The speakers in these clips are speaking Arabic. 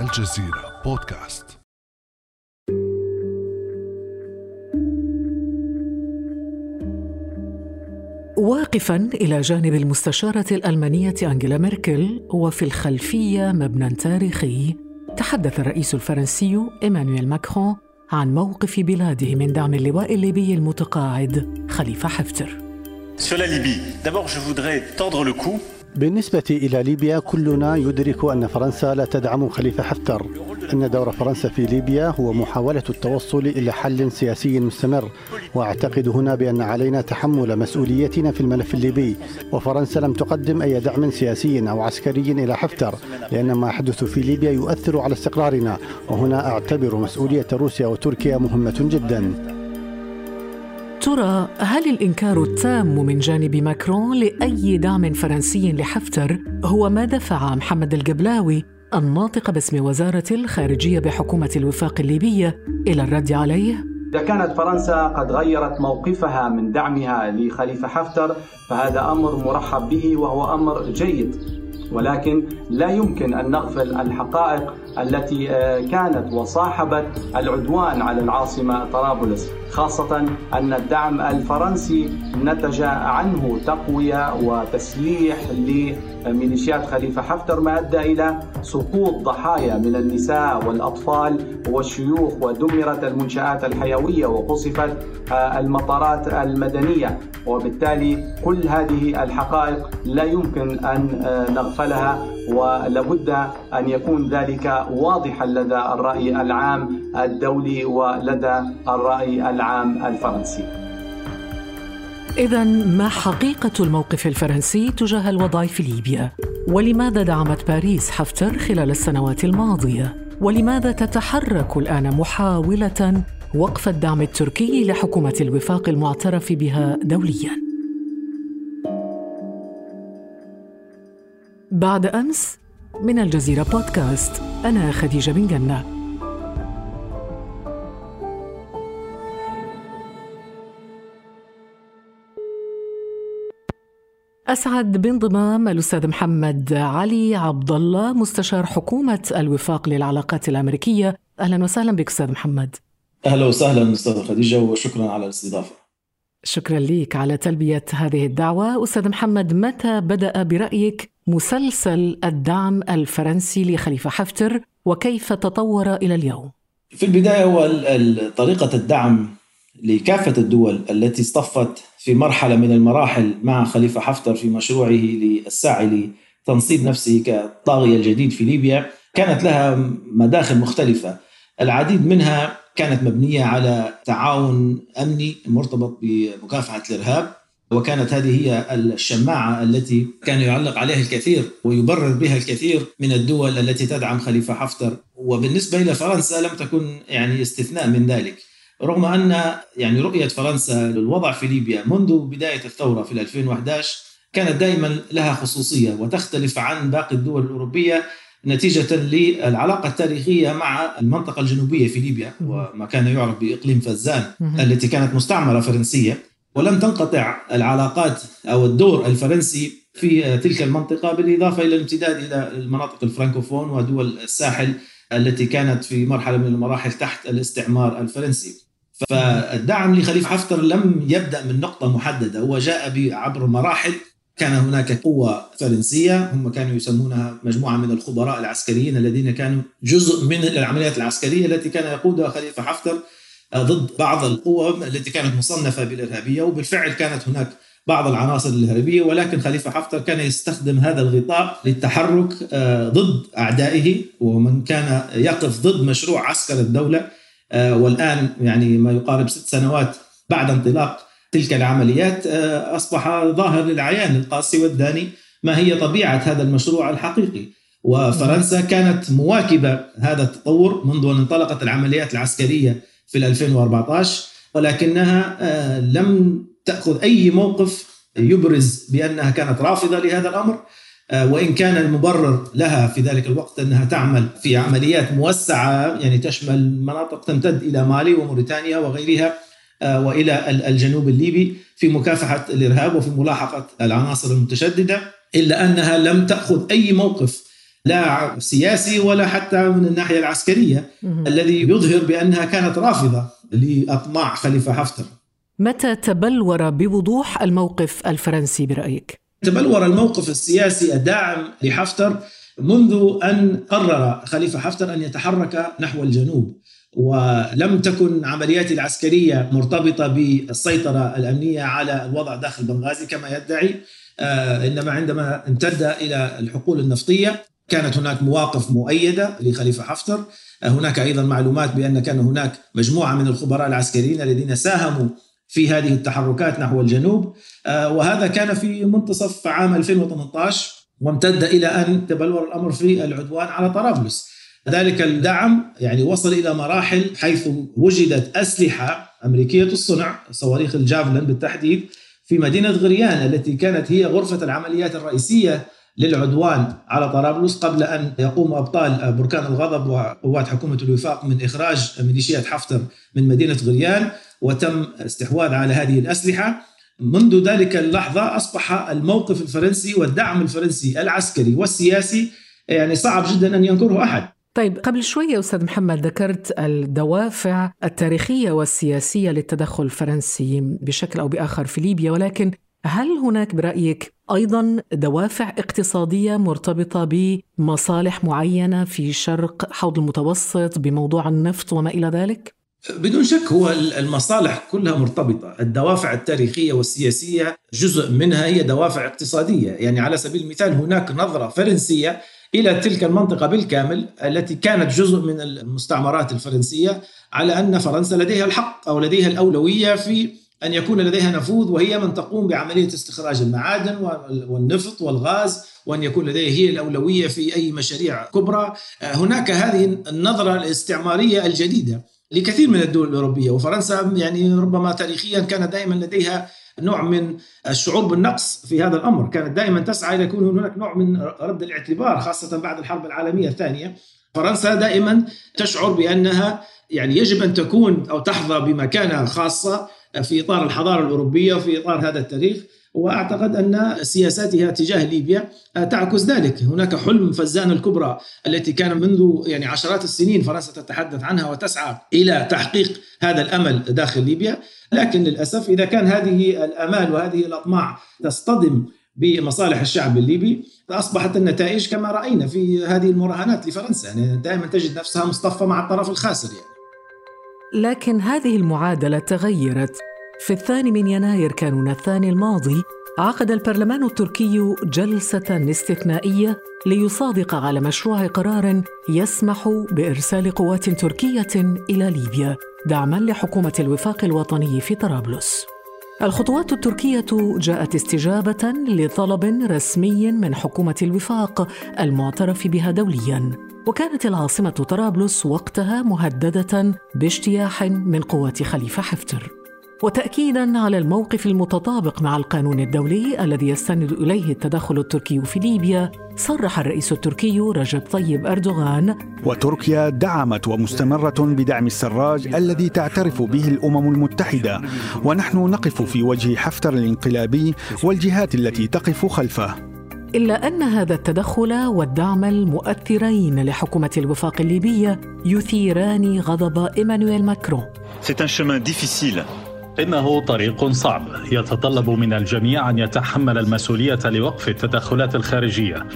الجزيرة بودكاست. واقفا إلى جانب المستشارة الألمانية أنجيلا ميركل وفي الخلفية مبنى تاريخي تحدث الرئيس الفرنسي إيمانويل ماكرون عن موقف بلاده من دعم اللواء الليبي المتقاعد خليفة حفتر. Sur la Libye, d'abord je voudrais tendre le cou بالنسبة إلى ليبيا كلنا يدرك أن فرنسا لا تدعم خليفة حفتر. إن دور فرنسا في ليبيا هو محاولة التوصل إلى حل سياسي مستمر. وأعتقد هنا بأن علينا تحمل مسؤوليتنا في الملف الليبي. وفرنسا لم تقدم أي دعم سياسي أو عسكري إلى حفتر لأن ما يحدث في ليبيا يؤثر على استقرارنا. وهنا أعتبر مسؤولية روسيا وتركيا مهمة جداً. ترى هل الإنكار التام من جانب ماكرون لأي دعم فرنسي لحفتر هو ما دفع محمد القبلاوي الناطق باسم وزارة الخارجية بحكومة الوفاق الليبية إلى الرد عليه؟ إذا كانت فرنسا قد غيرت موقفها من دعمها لخليفة حفتر فهذا أمر مرحب به وهو أمر جيد ولكن لا يمكن أن نغفل الحقائق التي آه، كانت وصاحبت العدوان على العاصمة طرابلس خاصة أن الدعم الفرنسي نتج عنه تقوية وتسليح لميليشيات خليفة حفتر ما ادى إلى سقوط ضحايا من النساء والأطفال والشيوخ ودمرت المنشآت الحيوية وقصفت آه، المطارات المدنية وبالتالي كل هذه الحقائق لا يمكن أن آه، نغفلها ولابد أن يكون ذلك واضحا لدى الرأي العام الدولي ولدى الرأي العام الفرنسي. إذا ما حقيقة الموقف الفرنسي تجاه الوضع في ليبيا؟ ولماذا دعمت باريس حفتر خلال السنوات الماضية؟ ولماذا تتحرك الآن محاولة وقف الدعم التركي لحكومة الوفاق المعترف بها دوليا؟ بعد أمس من الجزيرة بودكاست أنا خديجة بن جنة أسعد بانضمام الأستاذ محمد علي عبد الله مستشار حكومة الوفاق للعلاقات الأمريكية. أهلا وسهلا بك أستاذ محمد. أهلا وسهلا أستاذ خديجة وشكرا على الاستضافة. شكرا لك على تلبية هذه الدعوة. أستاذ محمد متى بدأ برأيك مسلسل الدعم الفرنسي لخليفة حفتر وكيف تطور إلى اليوم؟ في البداية هو طريقة الدعم لكافة الدول التي اصطفت في مرحلة من المراحل مع خليفة حفتر في مشروعه للسعي لتنصيب نفسه كالطاغية الجديد في ليبيا. كانت لها مداخل مختلفة. العديد منها كانت مبنية على تعاون أمني مرتبط بمكافحة الإرهاب وكانت هذه هي الشماعة التي كان يعلق عليها الكثير ويبرر بها الكثير من الدول التي تدعم خليفة حفتر. وبالنسبة إلى فرنسا لم تكن يعني استثناء من ذلك. رغم أن يعني رؤية فرنسا للوضع في ليبيا منذ بداية الثورة في 2011 كانت دائما لها خصوصية وتختلف عن باقي الدول الأوروبية نتيجة للعلاقة التاريخية مع المنطقة الجنوبية في ليبيا وما كان يعرف بإقليم فزان التي كانت مستعمرة فرنسية. ولم تنقطع العلاقات أو الدور الفرنسي في تلك المنطقة بالإضافة إلى الامتداد إلى المناطق الفرنكوفون ودول الساحل. التي كانت في مرحلة من المراحل تحت الاستعمار الفرنسي. فالدعم لخليفة حفتر لم يبدأ من نقطة محددة هو جاء عبر مراحل كان هناك قوة فرنسية هم كانوا يسمونها مجموعة من الخبراء العسكريين الذين كانوا جزء من العمليات العسكرية التي كان يقودها خليفة حفتر ضد بعض القوى التي كانت مصنفة بالإرهابية وبالفعل كانت هناك بعض العناصر الارهابيه ولكن خليفة حفتر كان يستخدم هذا الغطاء للتحرك آه، ضد أعدائه ومن كان يقف ضد مشروع عسكر الدولة آه، والآن يعني ما يقارب ست سنوات بعد انطلاق تلك العمليات آه، أصبح ظاهر للعيان القاسي والداني ما هي طبيعة هذا المشروع الحقيقي. وفرنسا كانت مواكبة هذا التطور منذ أن انطلقت العمليات العسكرية في 2014 ولكنها لم تأخذ أي موقف يبرز بأنها كانت رافضة لهذا الأمر آه، وإن كان المبرر لها في ذلك الوقت أنها تعمل في عمليات موسعة يعني تشمل مناطق تمتد إلى مالي وموريتانيا وغيرها آه، وإلى الجنوب الليبي في مكافحة الإرهاب وفي ملاحقة العناصر المتشددة إلا أنها لم تأخذ أي موقف لا سياسي ولا حتى من الناحية العسكرية الذي يظهر بأنها كانت رافضة لإطماع خليفة حفتر. متى تبلور بوضوح الموقف الفرنسي برأيك؟ تبلور الموقف السياسي الداعم لحفتر منذ أن قرر خليفة حفتر أن يتحرك نحو الجنوب ولم تكن عملياته العسكرية مرتبطة بالسيطرة الأمنية على الوضع داخل بنغازي كما يدعي آه، إنما عندما امتد إلى الحقول النفطية كانت هناك مواقف مؤيدة لخليفة حفتر آه، هناك أيضا معلومات بأن كان هناك مجموعة من الخبراء العسكريين الذين ساهموا في هذه التحركات نحو الجنوب. آه، وهذا كان في منتصف عام 2018 وامتد إلى أن تبلور الأمر في العدوان على طرابلس. ذلك الدعم يعني وصل إلى مراحل حيث وجدت أسلحة أمريكية الصنع صواريخ الجافلن بالتحديد في مدينة غريان التي كانت هي غرفة العمليات الرئيسية للعدوان على طرابلس قبل أن يقوم أبطال بركان الغضب وقوات حكومة الوفاق من إخراج ميليشيات حفتر من مدينة غريان. وتم استحواذ على هذه الأسلحة منذ ذلك اللحظة أصبح الموقف الفرنسي والدعم الفرنسي العسكري والسياسي يعني صعب جدا أن ينكره أحد طيب قبل شوية أستاذ محمد ذكرت الدوافع التاريخية والسياسية للتدخل الفرنسي بشكل أو بآخر في ليبيا ولكن هل هناك برأيك أيضا دوافع اقتصادية مرتبطة بمصالح معينة في شرق حوض المتوسط بموضوع النفط وما إلى ذلك؟ بدون شك هو المصالح كلها مرتبطة. الدوافع التاريخية والسياسية جزء منها هي دوافع اقتصادية. يعني على سبيل المثال هناك نظرة فرنسية إلى تلك المنطقة بالكامل التي كانت جزء من المستعمرات الفرنسية على أن فرنسا لديها الحق أو لديها الأولوية في أن يكون لديها نفوذ وهي من تقوم بعملية استخراج المعادن والنفط والغاز وأن يكون لديها هي الأولوية في أي مشاريع كبرى. هناك هذه النظرة الاستعمارية الجديدة. لكثير من الدول الأوروبية وفرنسا يعني ربما تاريخيا كان دائما لديها نوع من الشعور بالنقص في هذا الأمر، كانت دائما تسعى إلى يكون هناك نوع من رد الاعتبار خاصة بعد الحرب العالمية الثانية. فرنسا دائما تشعر بأنها يعني يجب أن تكون أو تحظى بمكانة خاصة في إطار الحضارة الأوروبية وفي إطار هذا التاريخ وأعتقد أن سياساتها تجاه ليبيا تعكس ذلك، هناك حلم فزان الكبرى التي كان منذ يعني عشرات السنين فرنسا تتحدث عنها وتسعى إلى تحقيق هذا الأمل داخل ليبيا، لكن للأسف إذا كان هذه الأمال وهذه الأطماع تصطدم بمصالح الشعب الليبي اصبحت النتائج كما رأينا في هذه المراهنات لفرنسا. يعني دائما تجد نفسها مصطفى مع الطرف الخاسر يعني. لكن هذه المعادلة تغيرت. في الثاني من يناير كانون الثاني الماضي عقد البرلمان التركي جلسة استثنائية ليصادق على مشروع قرار يسمح بإرسال قوات تركية إلى ليبيا دعما لحكومة الوفاق الوطني في طرابلس. الخطوات التركية جاءت استجابة لطلب رسمي من حكومة الوفاق المعترف بها دوليا وكانت العاصمة طرابلس وقتها مهددة باجتياح من قوات خليفة حفتر وتاكيدا على الموقف المتطابق مع القانون الدولي الذي يستند إليه التدخل التركي في ليبيا صرح الرئيس التركي رجب طيب أردوغان. وتركيا دعمت ومستمرة بدعم السراج الذي تعترف به الأمم المتحدة. ونحن نقف في وجه حفتر الانقلابي والجهات التي تقف خلفه. إلا أن هذا التدخل والدعم المؤثرين لحكومة الوفاق الليبية يثيران غضب إيمانويل ماكرون. C'est un chemin difficile. إنه طريق صعب. يتطلب من الجميع أن يتحمل المسؤولية لوقف التدخلات الخارجية.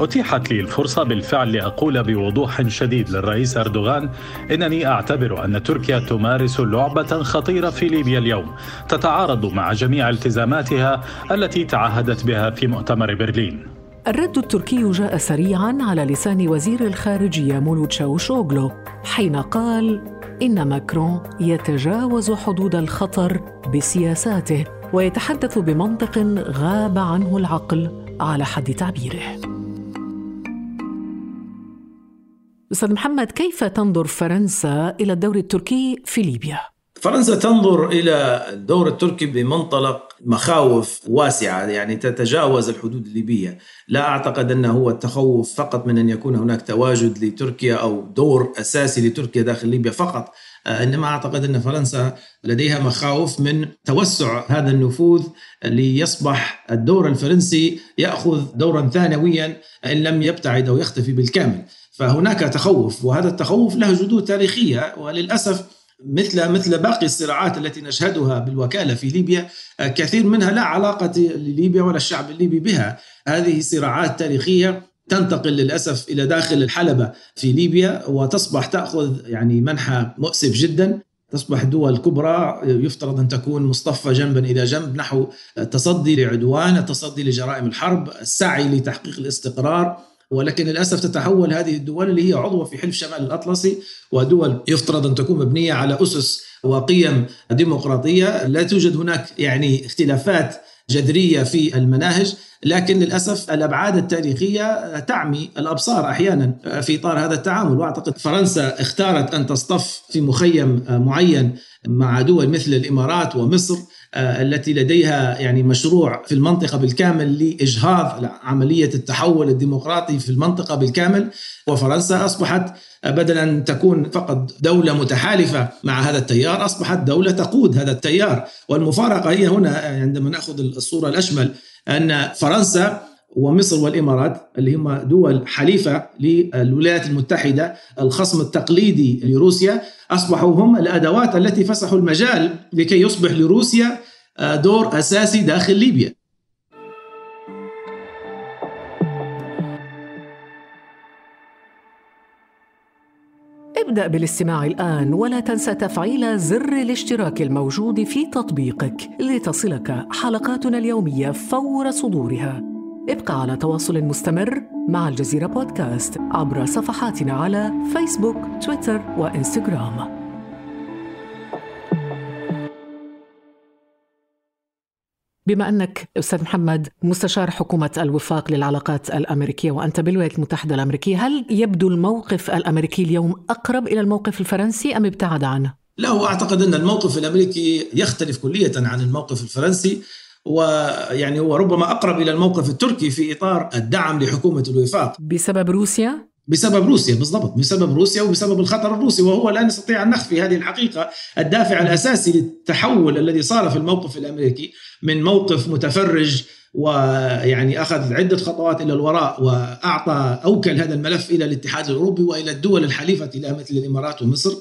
أتيحت لي الفرصة بالفعل لأقول بوضوح شديد للرئيس أردوغان إنني أعتبر أن تركيا تمارس لعبة خطيرة في ليبيا اليوم. تتعارض مع جميع التزاماتها التي تعهدت بها في مؤتمر برلين. الرد التركي جاء سريعا على لسان وزير الخارجية مولود شاوشوغلو حين قال إن ماكرون يتجاوز حدود الخطر بسياساته ويتحدث بمنطق غاب عنه العقل على حد تعبيره. أستاذ محمد كيف تنظر فرنسا إلى الدور التركي في ليبيا؟ فرنسا تنظر إلى الدور التركي بمنطلق مخاوف واسعة يعني تتجاوز الحدود الليبية، لا أعتقد أنه هو التخوف فقط من أن يكون هناك تواجد لتركيا أو دور أساسي لتركيا داخل ليبيا فقط، إنما أعتقد أن فرنسا لديها مخاوف من توسع هذا النفوذ ليصبح الدور الفرنسي يأخذ دورا ثانويا إن لم يبتعد أو يختفي بالكامل. فهناك تخوف وهذا التخوف له جذور تاريخية وللأسف مثل مثل باقي الصراعات التي نشهدها بالوكالة في ليبيا كثير منها لا علاقة لليبيا ولا الشعب الليبي بها. هذه صراعات تاريخية تنتقل للأسف إلى داخل الحلبة في ليبيا وتصبح تأخذ يعني منحى مؤسف جدا. تصبح دول كبرى يفترض أن تكون مصطفى جنبا إلى جنب نحو التصدي لعدوان، التصدي لجرائم الحرب، السعي لتحقيق الاستقرار، ولكن للأسف تتحول هذه الدول اللي هي عضوه في حلف شمال الأطلسي ودول يفترض أن تكون مبنية على أسس وقيم ديمقراطية، لا توجد هناك يعني اختلافات جذرية في المناهج لكن للأسف الأبعاد التاريخية تعمي الأبصار أحيانا في إطار هذا التعامل. وأعتقد فرنسا اختارت أن تصطف في مخيم معين مع دول مثل الإمارات ومصر. التي لديها يعني مشروع في المنطقة بالكامل لإجهاض عملية التحول الديمقراطي في المنطقة بالكامل وفرنسا أصبحت بدلا ان تكون فقط دولة متحالفة مع هذا التيار أصبحت دولة تقود هذا التيار. والمفارقة هي هنا عندما نأخذ الصورة الأشمل أن فرنسا ومصر والإمارات اللي هم دول حليفة للولايات المتحدة الخصم التقليدي لروسيا أصبحوا هم الأدوات التي فسحوا المجال لكي يصبح لروسيا دور أساسي داخل ليبيا. ابدأ بالاستماع الآن ولا تنسى تفعيل زر الاشتراك الموجود في تطبيقك لتصلك حلقاتنا اليومية فور صدورها. ابقى على تواصل مستمر مع الجزيرة بودكاست عبر صفحاتنا على فيسبوك، تويتر وإنستغرام. بما أنك أستاذ محمد مستشار حكومة الوفاق للعلاقات الأمريكية وأنت بالولايات المتحدة الأمريكية، هل يبدو الموقف الأمريكي اليوم أقرب إلى الموقف الفرنسي أم ابتعد عنه؟ لا واعتقد أن الموقف الأمريكي يختلف كلية عن الموقف الفرنسي ويعني هو ربما أقرب إلى الموقف التركي في إطار الدعم لحكومة الوفاق. بسبب روسيا؟ بسبب روسيا بالضبط. بسبب روسيا وبسبب الخطر الروسي وهو لا نستطيع ان نخفي هذه الحقيقة الدافع الأساسي للتحول الذي صار في الموقف الأمريكي من موقف متفرج ويعني أخذ عدة خطوات إلى الوراء وأعطى أوكل هذا الملف إلى الاتحاد الأوروبي وإلى الدول الحليفة مثل الإمارات ومصر.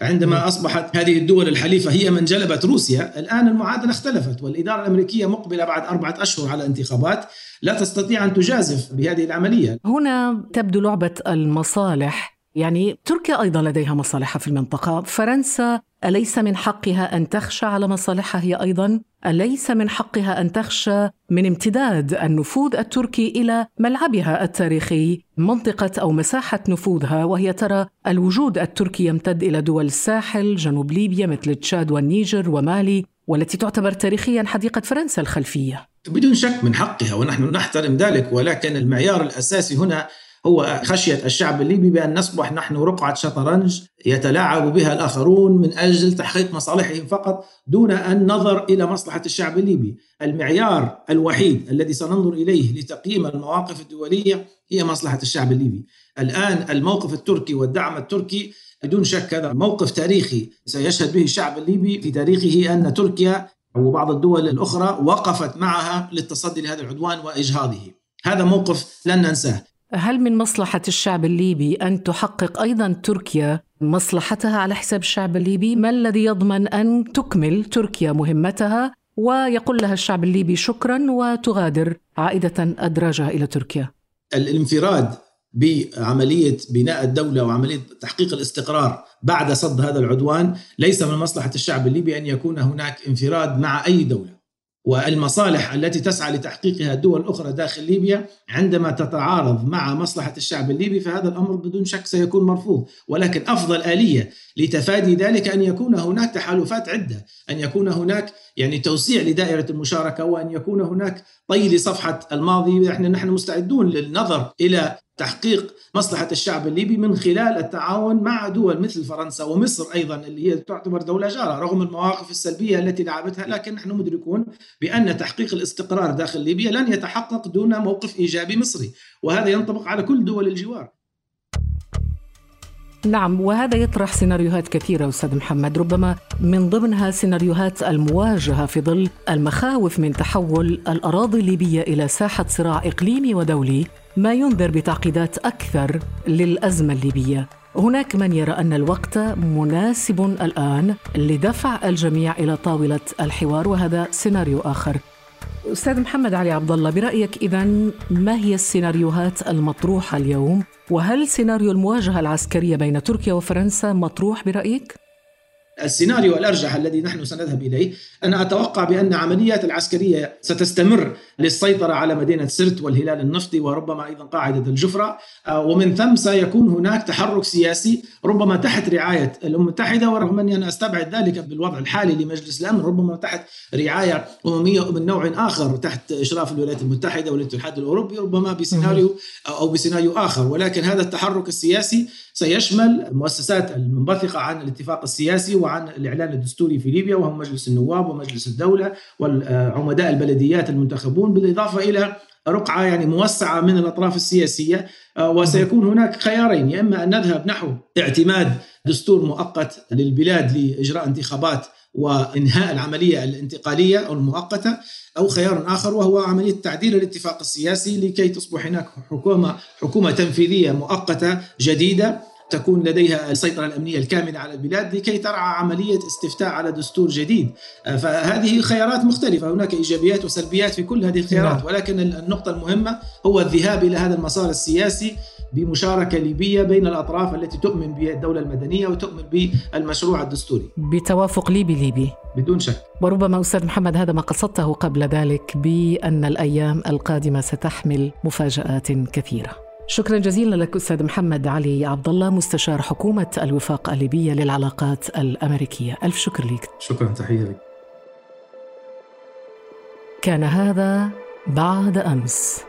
عندما أصبحت هذه الدول الحليفة هي من جلبت روسيا، الآن المعادلة اختلفت والإدارة الأمريكية مقبلة بعد أربعة أشهر على انتخابات لا تستطيع أن تجازف بهذه العملية. هنا تبدو لعبة المصالح، يعني تركيا أيضا لديها مصالحها في المنطقة، فرنسا أليس من حقها أن تخشى على مصالحها هي أيضا؟ أليس من حقها أن تخشى من امتداد النفوذ التركي إلى ملعبها التاريخي منطقة أو مساحة نفوذها وهي ترى الوجود التركي يمتد إلى دول الساحل جنوب ليبيا مثل تشاد والنيجر ومالي والتي تعتبر تاريخيا حديقة فرنسا الخلفية. بدون شك من حقها ونحن نحترم ذلك ولكن المعيار الأساسي هنا هو خشية الشعب الليبي بأن نصبح نحن رقعة شطرنج يتلاعب بها الآخرون من أجل تحقيق مصالحهم فقط دون أن نظر إلى مصلحة الشعب الليبي. المعيار الوحيد الذي سننظر إليه لتقييم المواقف الدولية هي مصلحة الشعب الليبي. الآن الموقف التركي والدعم التركي بدون شك هذا موقف تاريخي سيشهد به الشعب الليبي. في تاريخه أن تركيا وبعض الدول الأخرى وقفت معها للتصدي لهذا العدوان وإجهاضه. هذا موقف لن ننساه. هل من مصلحة الشعب الليبي أن تحقق أيضا تركيا مصلحتها على حساب الشعب الليبي؟ ما الذي يضمن أن تكمل تركيا مهمتها ويقول لها الشعب الليبي شكرا وتغادر عائدة أدراجها إلى تركيا؟ الانفراد بعملية بناء الدولة وعملية تحقيق الاستقرار بعد صد هذا العدوان ليس من مصلحة الشعب الليبي أن يكون هناك انفراد مع أي دولة والمصالح التي تسعى لتحقيقها الدول الأخرى داخل ليبيا عندما تتعارض مع مصلحة الشعب الليبي فهذا الأمر بدون شك سيكون مرفوض. ولكن أفضل آلية لتفادي ذلك أن يكون هناك تحالفات عدة أن يكون هناك يعني توسيع لدائرة المشاركة وأن يكون هناك طي لصفحة الماضي. نحن نحن مستعدون للنظر إلى تحقيق مصلحة الشعب الليبي من خلال التعاون مع دول مثل فرنسا ومصر أيضا اللي هي تعتبر دولة جارة رغم المواقف السلبية التي لعبتها. لكن نحن مدركون بأن تحقيق الاستقرار داخل ليبيا لن يتحقق دون موقف إيجابي مصري وهذا ينطبق على كل دول الجوار. نعم وهذا يطرح سيناريوهات كثيرة أستاذ محمد. ربما من ضمنها سيناريوهات المواجهة في ظل المخاوف من تحول الأراضي الليبية إلى ساحة صراع إقليمي ودولي ما ينذر بتعقيدات أكثر للأزمة الليبية. هناك من يرى أن الوقت مناسب الآن لدفع الجميع إلى طاولة الحوار وهذا سيناريو آخر. أستاذ محمد علي عبد الله برأيك إذا ما هي السيناريوهات المطروحة اليوم وهل سيناريو المواجهة العسكرية بين تركيا وفرنسا مطروح برأيك؟ السيناريو الأرجح الذي نحن سنذهب إليه أنا أتوقع بأن عمليات العسكرية ستستمر للسيطرة على مدينة سرت والهلال النفطي وربما أيضا قاعدة الجفرة. آه، ومن ثم سيكون هناك تحرك سياسي ربما تحت رعاية الامم المتحدة. ورغم أني أنا أستبعد ذلك بالوضع الحالي لمجلس الأمن ربما تحت رعاية أممية من نوع آخر تحت إشراف الولايات المتحدة والاتحاد الأوروبي ربما بسيناريو أو بسيناريو آخر. ولكن هذا التحرك السياسي سيشمل المؤسسات المنبثقة عن الاتفاق السياسي وعن الإعلان الدستوري في ليبيا وهم مجلس النواب ومجلس الدولة والعمداء البلديات المنتخبون بالإضافة إلى رقعة يعني موسعة من الأطراف السياسية. وسيكون هناك خيارين يا إما أن نذهب نحو اعتماد دستور مؤقت للبلاد لإجراء انتخابات وإنهاء العملية الانتقالية أو المؤقتة أو خيار آخر وهو عملية تعديل الاتفاق السياسي لكي تصبح هناك حكومة حكومة تنفيذية مؤقتة جديدة. تكون لديها السيطرة الأمنية الكاملة على البلاد لكي ترعى عملية استفتاء على دستور جديد. فهذه خيارات مختلفة. هناك إيجابيات وسلبيات في كل هذه الخيارات. نعم. ولكن النقطة المهمة هو الذهاب إلى هذا المسار السياسي بمشاركة ليبية بين الأطراف التي تؤمن بالدولة المدنية وتؤمن بالمشروع الدستوري. بتوافق ليبي ليبي. بدون شك. وربما أستاذ محمد هذا ما قصدته قبل ذلك بأن الأيام القادمة ستحمل مفاجآت كثيرة. شكرا جزيلا لك أستاذ محمد علي عبد الله مستشار حكومة الوفاق الليبية للعلاقات الأمريكية. ألف شكر لك. شكرا تحية لك. كان هذا بعد أمس.